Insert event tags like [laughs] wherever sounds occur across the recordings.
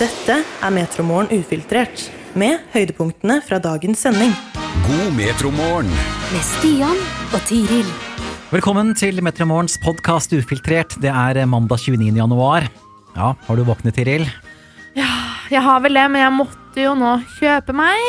Dette er Metromorgen ufiltrert, med høydepunktene fra dagens sending. God metromorgen. med Stian og Tiril. Velkommen til Metromorgens podkast Ufiltrert. Det er mandag 29. januar. Ja, har du våknet, Tiril? Jeg har vel det, men jeg måtte jo nå kjøpe meg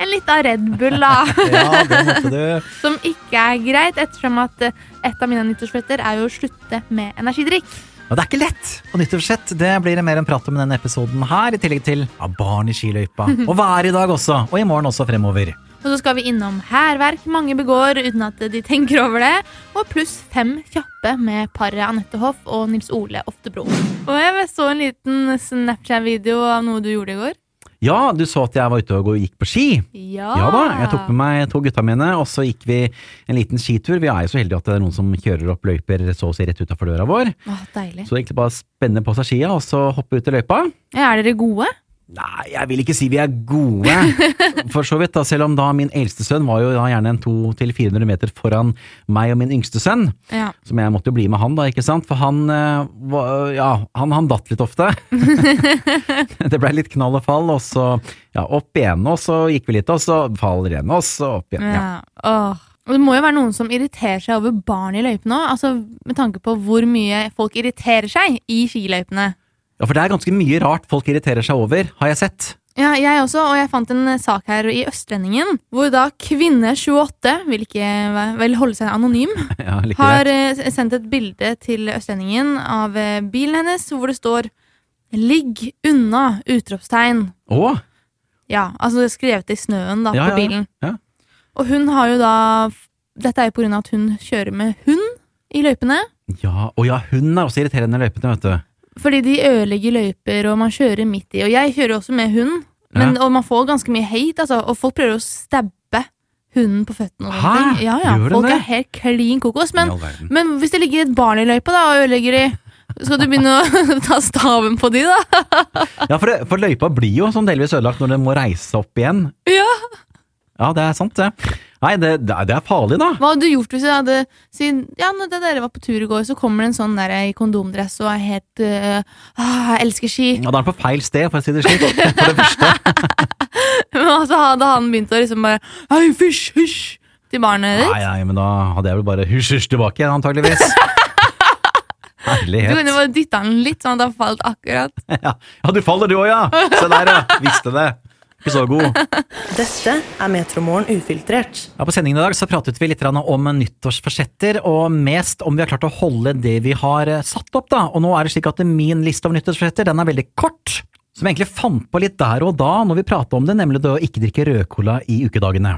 en liten Red Bull, da. [laughs] Ja, det måtte du. [laughs] Som ikke er greit, ettersom at eh, et av mine nyttårsforsetter er jo å slutte med energidrikk. Og det er ikke lett Og nyttårsforsett. Det blir det mer en prat om i denne episoden her, i tillegg til ja, barn i skiløypa. [laughs] Og været i dag også, og i morgen også fremover. Og så skal vi innom hærverk mange begår uten at de tenker over det. Og pluss fem kjappe med paret Anette Hoff og Nils Ole Oftebro. Og jeg så en liten Snapchat-video av noe du gjorde i går. Ja, du så at jeg var ute og gikk på ski. Ja, Ja da, jeg tok med meg to gutta mine, og så gikk vi en liten skitur. Vi er jo så heldige at det er noen som kjører opp løyper så å si rett utafor døra vår. Åh, deilig. Så egentlig bare spenne på seg skia, og så hoppe ut i løypa. Ja, er dere gode? Nei, jeg vil ikke si vi er gode, [laughs] for så vidt. da, Selv om da min eldste sønn var jo da gjerne en 200-400 meter foran meg og min yngste sønn. Ja. Som jeg måtte jo bli med han, da, ikke sant? For han eh, ja, han, han datt litt ofte. [laughs] det blei litt knall og fall, og så ja, opp igjen, og så gikk vi litt, og så faller igjen, og så opp igjen. Ja. Ja. Åh. Og det må jo være noen som irriterer seg over barn i løypene òg. Altså, med tanke på hvor mye folk irriterer seg i skiløypene. Ja, for det er ganske mye rart folk irriterer seg over, har jeg sett. Ja, jeg også, og jeg fant en sak her i Østlendingen, hvor da kvinne 28, vil ikke vel holde seg anonym, [laughs] Ja, har eh, sendt et bilde til Østlendingen av eh, bilen hennes, hvor det står 'Ligg unna!' utropstegn. Å, Ja, altså skrevet i snøen da, Ja, på bilen. Ja. Og hun har jo da Dette er jo på grunn av at hun kjører med hund i løypene. ja, og ja, hun er også irriterende i løypene, vet du. Fordi de ødelegger løyper, og man kjører midt i. Og jeg kjører også med hund, men, og man får ganske mye hate, altså. Og folk prøver å stabbe hunden på føttene. og Hæ? ting. Ja, ja, folk det? er helt klin kokos. Men, men hvis det ligger et barn i løypa da, og ødelegger de, skal du begynne å [laughs] ta staven på de, da? [laughs] Ja, for, det, for løypa blir jo sånn delvis ødelagt når den må reise opp igjen. Ja. Ja, det er sant, det. Nei, det, det er- farlig, da. Hva hadde du gjort hvis jeg hadde siden, Ja, når det dere var på tur i går, så kommer det en sånn der i kondomdress og er helt uh, ah, Jeg elsker ski. Ja, Da er han på feil sted, for å si det slik. [laughs] For det første. [laughs] men så hadde han begynt å liksom bare Hei, fysj, hysj! Til barnet ditt. Nei, nei, men da hadde jeg vel bare hysj-hysj tilbake antageligvis. [laughs] Herlighet. Du kunne bare dytta den litt, sånn at han falt akkurat. Ja, ja du faller du òg, ja! Se der, ja. Visste det. Ikke så god. [laughs] Dette er Metromorgen ufiltrert. Ja, På sendingen i dag så pratet vi litt om nyttårsforsetter, og mest om vi har klart å holde det vi har eh, satt opp. da. Og nå er det slik at min liste av nyttårsforsetter den er veldig kort. Som jeg egentlig fant på litt der og da når vi pratet om det, nemlig det å ikke drikke rødcola i ukedagene.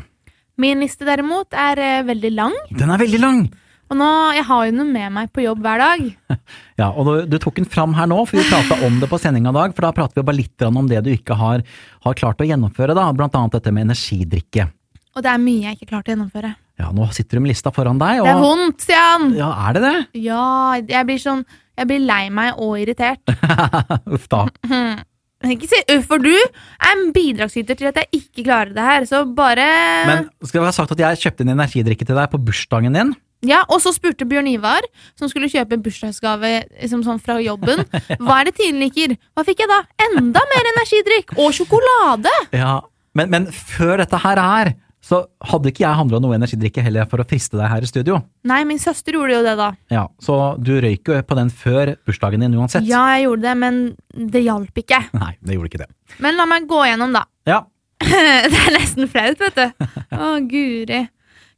Min liste derimot er eh, veldig lang, Den er veldig lang! Og nå, jeg har jo den med meg på jobb hver dag. [laughs] Ja, og du, du tok den fram her nå, for vi prata om det på sendinga i dag. For da prater vi bare litt om det du ikke har, har klart å gjennomføre, da. Blant annet dette med energidrikke. Og det er mye jeg ikke klarte å gjennomføre. Ja, nå sitter du med lista foran deg, og Det er vondt, Stian! Ja, er det det? Ja, jeg blir sånn Jeg blir lei meg og irritert. [laughs] Uff da. [laughs] Ikke si uff, for du er en bidragsyter til at jeg ikke klarer det her, så bare Men skal det ha sagt at jeg kjøpte en energidrikke til deg på bursdagen din? Ja, Og så spurte Bjørn Ivar, som skulle kjøpe en bursdagsgave liksom sånn fra jobben, [laughs] hva er det Tine liker? Hva fikk jeg da? Enda mer energidrikk! Og sjokolade! Ja, men, men før dette her er, så hadde ikke jeg handla noe energidrikke heller for å friste deg her i studio. Nei, min søster gjorde jo det, da. Ja, Så du røyk jo på den før bursdagen din uansett? Ja, jeg gjorde det, men det hjalp ikke. Nei, det gjorde ikke det. Men la meg gå gjennom, da. Ja, [laughs] det er nesten flaut, vet du. [laughs] Å, guri.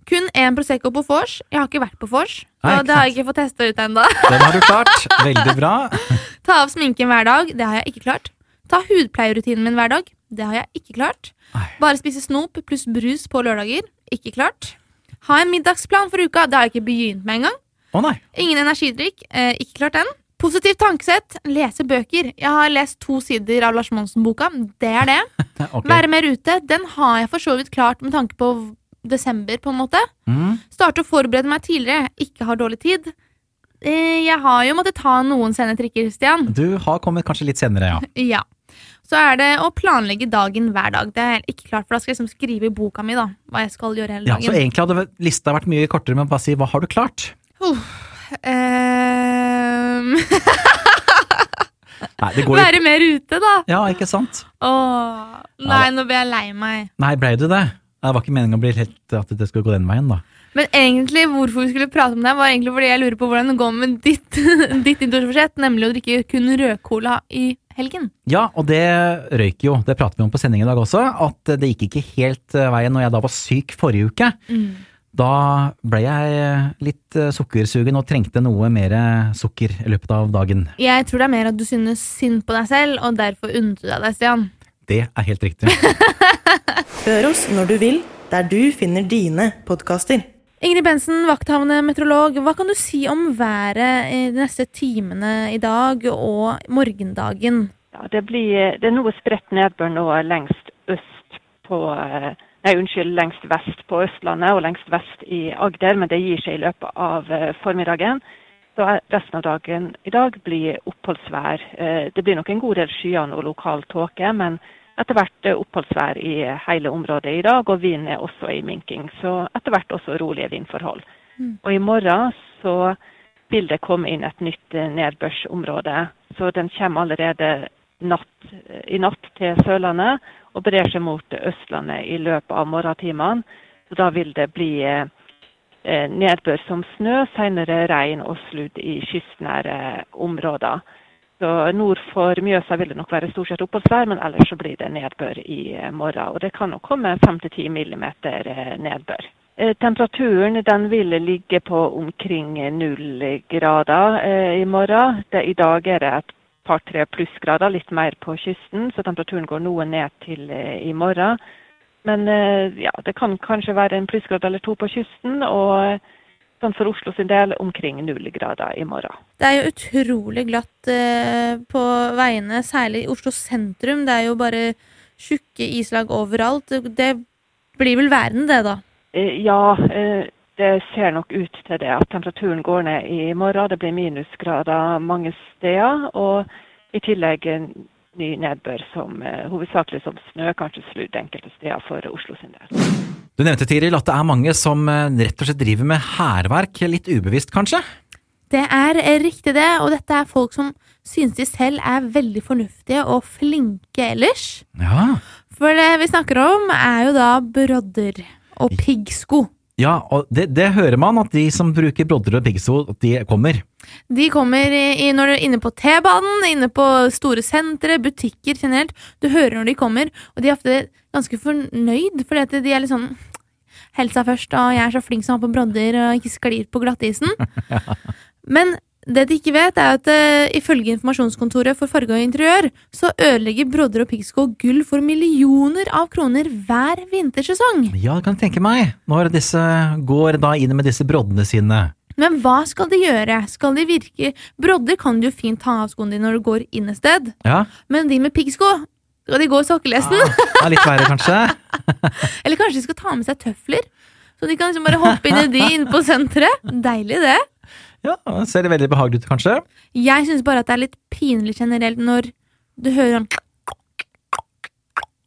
Kun én Prosecco på vors. Jeg har ikke vært på vors, Og det har jeg ikke fått testa ut ennå. [laughs] den har du klart. [laughs] Veldig bra. Ta av sminken hver dag. Det har jeg ikke klart. Ta hudpleierrutinen min hver dag. Det har jeg ikke klart. Nei. Bare spise snop pluss brus på lørdager. Ikke klart. Ha en middagsplan for uka. Det har jeg ikke begynt med engang. Å nei. Ingen energidrikk. Eh, ikke klart den. Positivt tankesett. Lese bøker. Jeg har lest to sider av Lars Monsen-boka. Det er det. [laughs] okay. Være mer ute. Den har jeg for så vidt klart med tanke på desember, på en måte. Mm. Starte å forberede meg tidligere. Ikke har dårlig tid. Eh, jeg har jo måttet ta noen sene trikker, Stian. Du har kommet kanskje litt senere, ja. [laughs] Ja. Så er det å planlegge dagen hver dag. Det er ikke klart, for da skal jeg liksom skrive i boka mi da, hva jeg skal gjøre hele dagen. ja. Så egentlig hadde lista vært mye kortere, men bare si hva har du klart? Nei, det går jo [laughs] Være mer ute, da. Ja, ikke sant? Åh, nei, nå ble jeg lei meg. Nei, blei du det? Det var ikke meningen å bli helt at det skulle gå den veien, da. Men egentlig hvorfor vi skulle prate om det, var egentlig fordi jeg lurer på hvordan det går med ditt, [laughs] ditt nyttårsforsett, nemlig å drikke kun rødcola i helgen. Ja, og det røyk jo, det pratet vi om på sending i dag også, at det gikk ikke helt eh, veien når jeg da var syk forrige uke. Da ble jeg litt eh, sukkersugen og trengte noe mer sukker i løpet av dagen. Jeg tror det er mer at du synes synd på deg selv, og derfor unnet du deg det, Stian. Det er helt riktig. [laughs] Hør oss når du vil, der du finner dine podkaster. Ingrid Bensen, vakthavende meteorolog. Hva kan du si om været i de neste timene i dag og morgendagen? Ja, det, blir, det er noe spredt nedbør nå lengst øst på eh, Nei, unnskyld, lengst vest på Østlandet og lengst vest i Agder, men det gir seg i løpet av eh, formiddagen. Så resten av dagen i dag blir oppholdsvær. Eh, Det blir nok en god del skyer og lokal tåke, men etter hvert eh, oppholdsvær i hele området i dag, og vinden er også i minking. Så etter hvert også rolige vindforhold. Og i morgen så vil det komme inn et nytt eh, nedbørsområde. Så den kommer allerede natt, i natt til Sørlandet og brer seg mot Østlandet i løpet av morgentimene. Så da vil det bli nedbør som snø, senere regn og sludd i kystnære områder. Så Nord for Mjøsa vil det nok være stort sett oppholdsvær, men ellers så blir det nedbør i eh, morgen. Og det kan nok komme 5-10 millimeter eh, nedbør. Eh, Temperaturen den vil ligge på omkring null grader eh, i morgen. Det, I dag er det et par-tre plussgrader, litt mer på kysten, så temperaturen går noe ned til eh, i morgen. Men eh, ja, det kan kanskje være en plussgrad eller to på kysten, og eh, sånn for Oslo sin del omkring null grader i morgen. Det er jo utrolig glatt eh, på veiene, særlig i Oslo sentrum. Det er jo bare tjukke islag overalt. Det blir vel værende, det, da. Eh, Ja, eh, det ser nok ut til det at temperaturen går ned i morgen. Det blir minusgrader mange steder. Og i tillegg ny nedbør som eh, hovedsakelig som snø, kanskje sludd enkelte steder for Oslo sin del. Du nevnte, Tiril, at det er mange som eh, rett og slett driver med hærverk, litt ubevisst kanskje? Det er eh, riktig, det. Og dette er folk som synes de selv er veldig fornuftige og flinke ellers. Ja. For det vi snakker om, er jo da brodder og piggsko. Ja, og det, det hører man, at de som bruker brodder og piggsko, at de kommer. De kommer i, når du er inne på T-banen, inne på store sentre, butikker generelt. Du hører når de kommer, og de er ofte ganske fornøyd, fordi de er litt sånn Helsa først, og jeg er så flink som har på brodder og ikke sklir på glattisen. [laughs] Men det de ikke vet, er at uh, ifølge Informasjonskontoret for farge og interiør, så ødelegger brodder og piggsko gull for millioner av kroner hver vintersesong. Ja, det kan jeg tenke meg, når disse går da inn med disse broddene sine. Men hva skal de gjøre? Skal de virke Brodder kan du jo fint ta av skoene dine når du går inn et sted, Ja, men de med piggsko skal de gå sokkelesen? Ja, er litt verre kanskje. [laughs] Eller kanskje de skal ta med seg tøfler? Så de kan liksom bare hoppe inn i de inne på senteret? Deilig, det. Ja, ser det veldig behagelig ut kanskje. Jeg syns bare at det er litt pinlig generelt når du hører sånn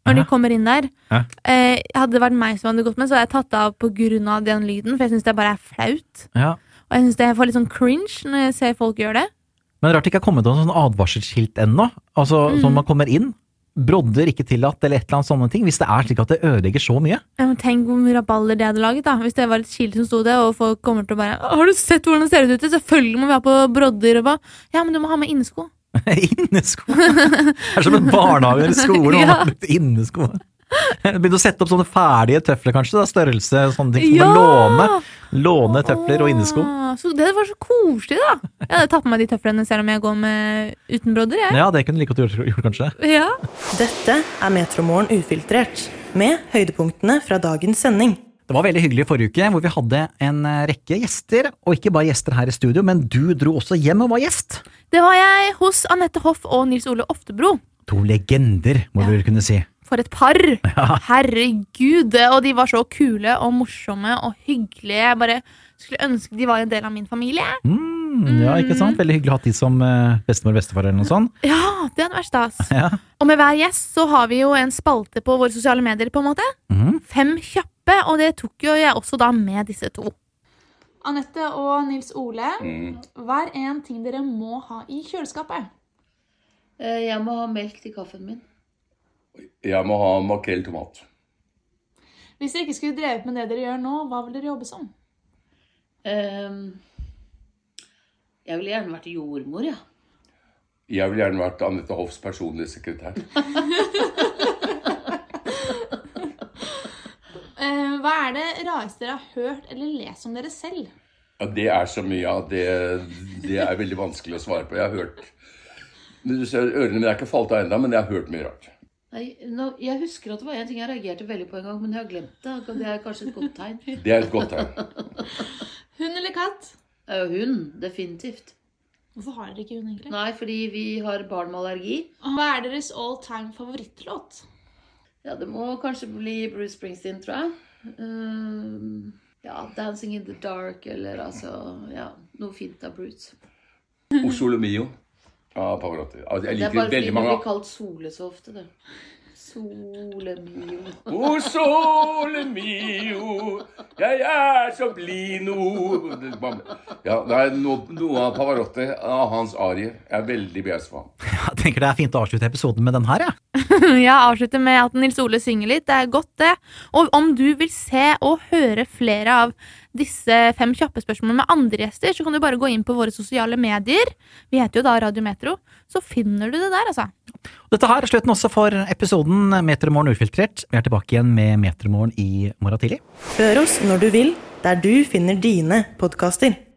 Når de kommer inn der. Ja. Eh, hadde det vært meg som hadde gått med, så hadde jeg tatt det av av den lyden, for jeg syns det bare er flaut. Ja. Og jeg syns det får litt sånn cringe når jeg ser folk gjøre det. Men rart det ikke er kommet noen sånn advarselsskilt ennå, altså Mm. sånn man kommer inn. Brodder ikke tillatt, eller et eller annet sånne ting, hvis det er slik at det ødelegger så mye. Ja, men tenk mye rabalder det hadde laget, da. Hvis det var et skilt som sto det, og folk kommer til å bare Har du sett hvordan det ser ut ute? Selvfølgelig må vi ha på brodder og hva. Ja, men du må ha med innesko. [laughs] Innesko! Det er som en barnehage eller skole og man [laughs] har brukt innesko. [laughs] Begynne å sette opp sånne ferdige tøfler, kanskje. Da, størrelse og sånne ting. Som å låne, låne tøfler og innesko. Så det var så koselig, da. Jeg hadde tatt på meg de tøflene selv om jeg går med uten brodder. Jeg. Ja, det kunne du like godt gjort, gjort, kanskje. Ja. Dette er Metromorgen ufiltrert, med høydepunktene fra dagens sending. Det var veldig hyggelig i forrige uke, hvor vi hadde en eh, rekke gjester. Og ikke bare gjester her i studio, men du dro også hjem og var gjest. Det var jeg hos Anette Hoff og Nils Ole Oftebro. To legender, må ja. du kunne si. For et par! Herregud! Og de var så kule og morsomme og hyggelige. Jeg bare skulle ønske de var en del av min familie. Mm, ja, ikke sant? Veldig hyggelig å ha de som eh, bestemor og bestefar eller noe sånt. Ja, det hadde vært stas. Ja. Og med hver gjest så har vi jo en spalte på våre sosiale medier, på en måte. Mm. Fem kjappe, og det tok jo jeg også da med disse to. Anette og Nils Ole, hva er en ting dere må ha i kjøleskapet? Eh, Jeg må ha melk til kaffen min. Jeg må ha makrell tomat. Hvis dere ikke skulle drevet med det dere gjør nå, hva vil dere jobbe som? Um, Jeg ville gjerne vært jordmor, ja. Jeg ville gjerne vært Anette Hoffs personlige sekretær. [laughs] Eh, hva er det rareste dere har hørt eller lest om dere selv? Ja, det er så mye av det Det er veldig vanskelig å svare på. Jeg har hørt Ørene mine er ikke falt av ennå, men jeg har hørt mye rart. Nei, nå, jeg husker at det var en ting jeg reagerte veldig på en gang, men jeg har glemt det. Det er kanskje et godt tegn. [laughs] Det er et godt tegn. [laughs] Hund eller katt? Det jo hund, definitivt. Hvorfor har dere ikke hund, egentlig? Nei, fordi vi har barn med allergi. Hva er deres all time favorittlåt? Ja, det må kanskje bli Bruce Springsteen, tror jeg. Ehm, ja, 'Dancing in the Dark' eller altså Ja, noe fint av Bruce. Oslo Mio av Pavarotti. Altså, jeg Det er bare fordi du mange blir kalt Sole så ofte, du. Sole mio. O sole mio, jeg er så blid nå Ja, det er no, noe av Pavarotti, av hans arier. Jeg er veldig begeistret for ham. [laughs] Jeg tenker det er fint å avslutte episoden med den her, jeg. Ja, [laughs] avslutte med at Nils Ole synger litt. Det er godt, det. Og om du vil se og høre flere av disse fem kjappe spørsmålene med andre gjester, så kan du bare gå inn på våre sosiale medier. Vi heter jo da Radio Metro. Så finner du det der, altså. Dette her er slutten også for episoden Metromorgen ufiltrert. Vi er tilbake igjen med Metromorgen i morgen tidlig. Hør oss når du vil, der du finner dine podkaster.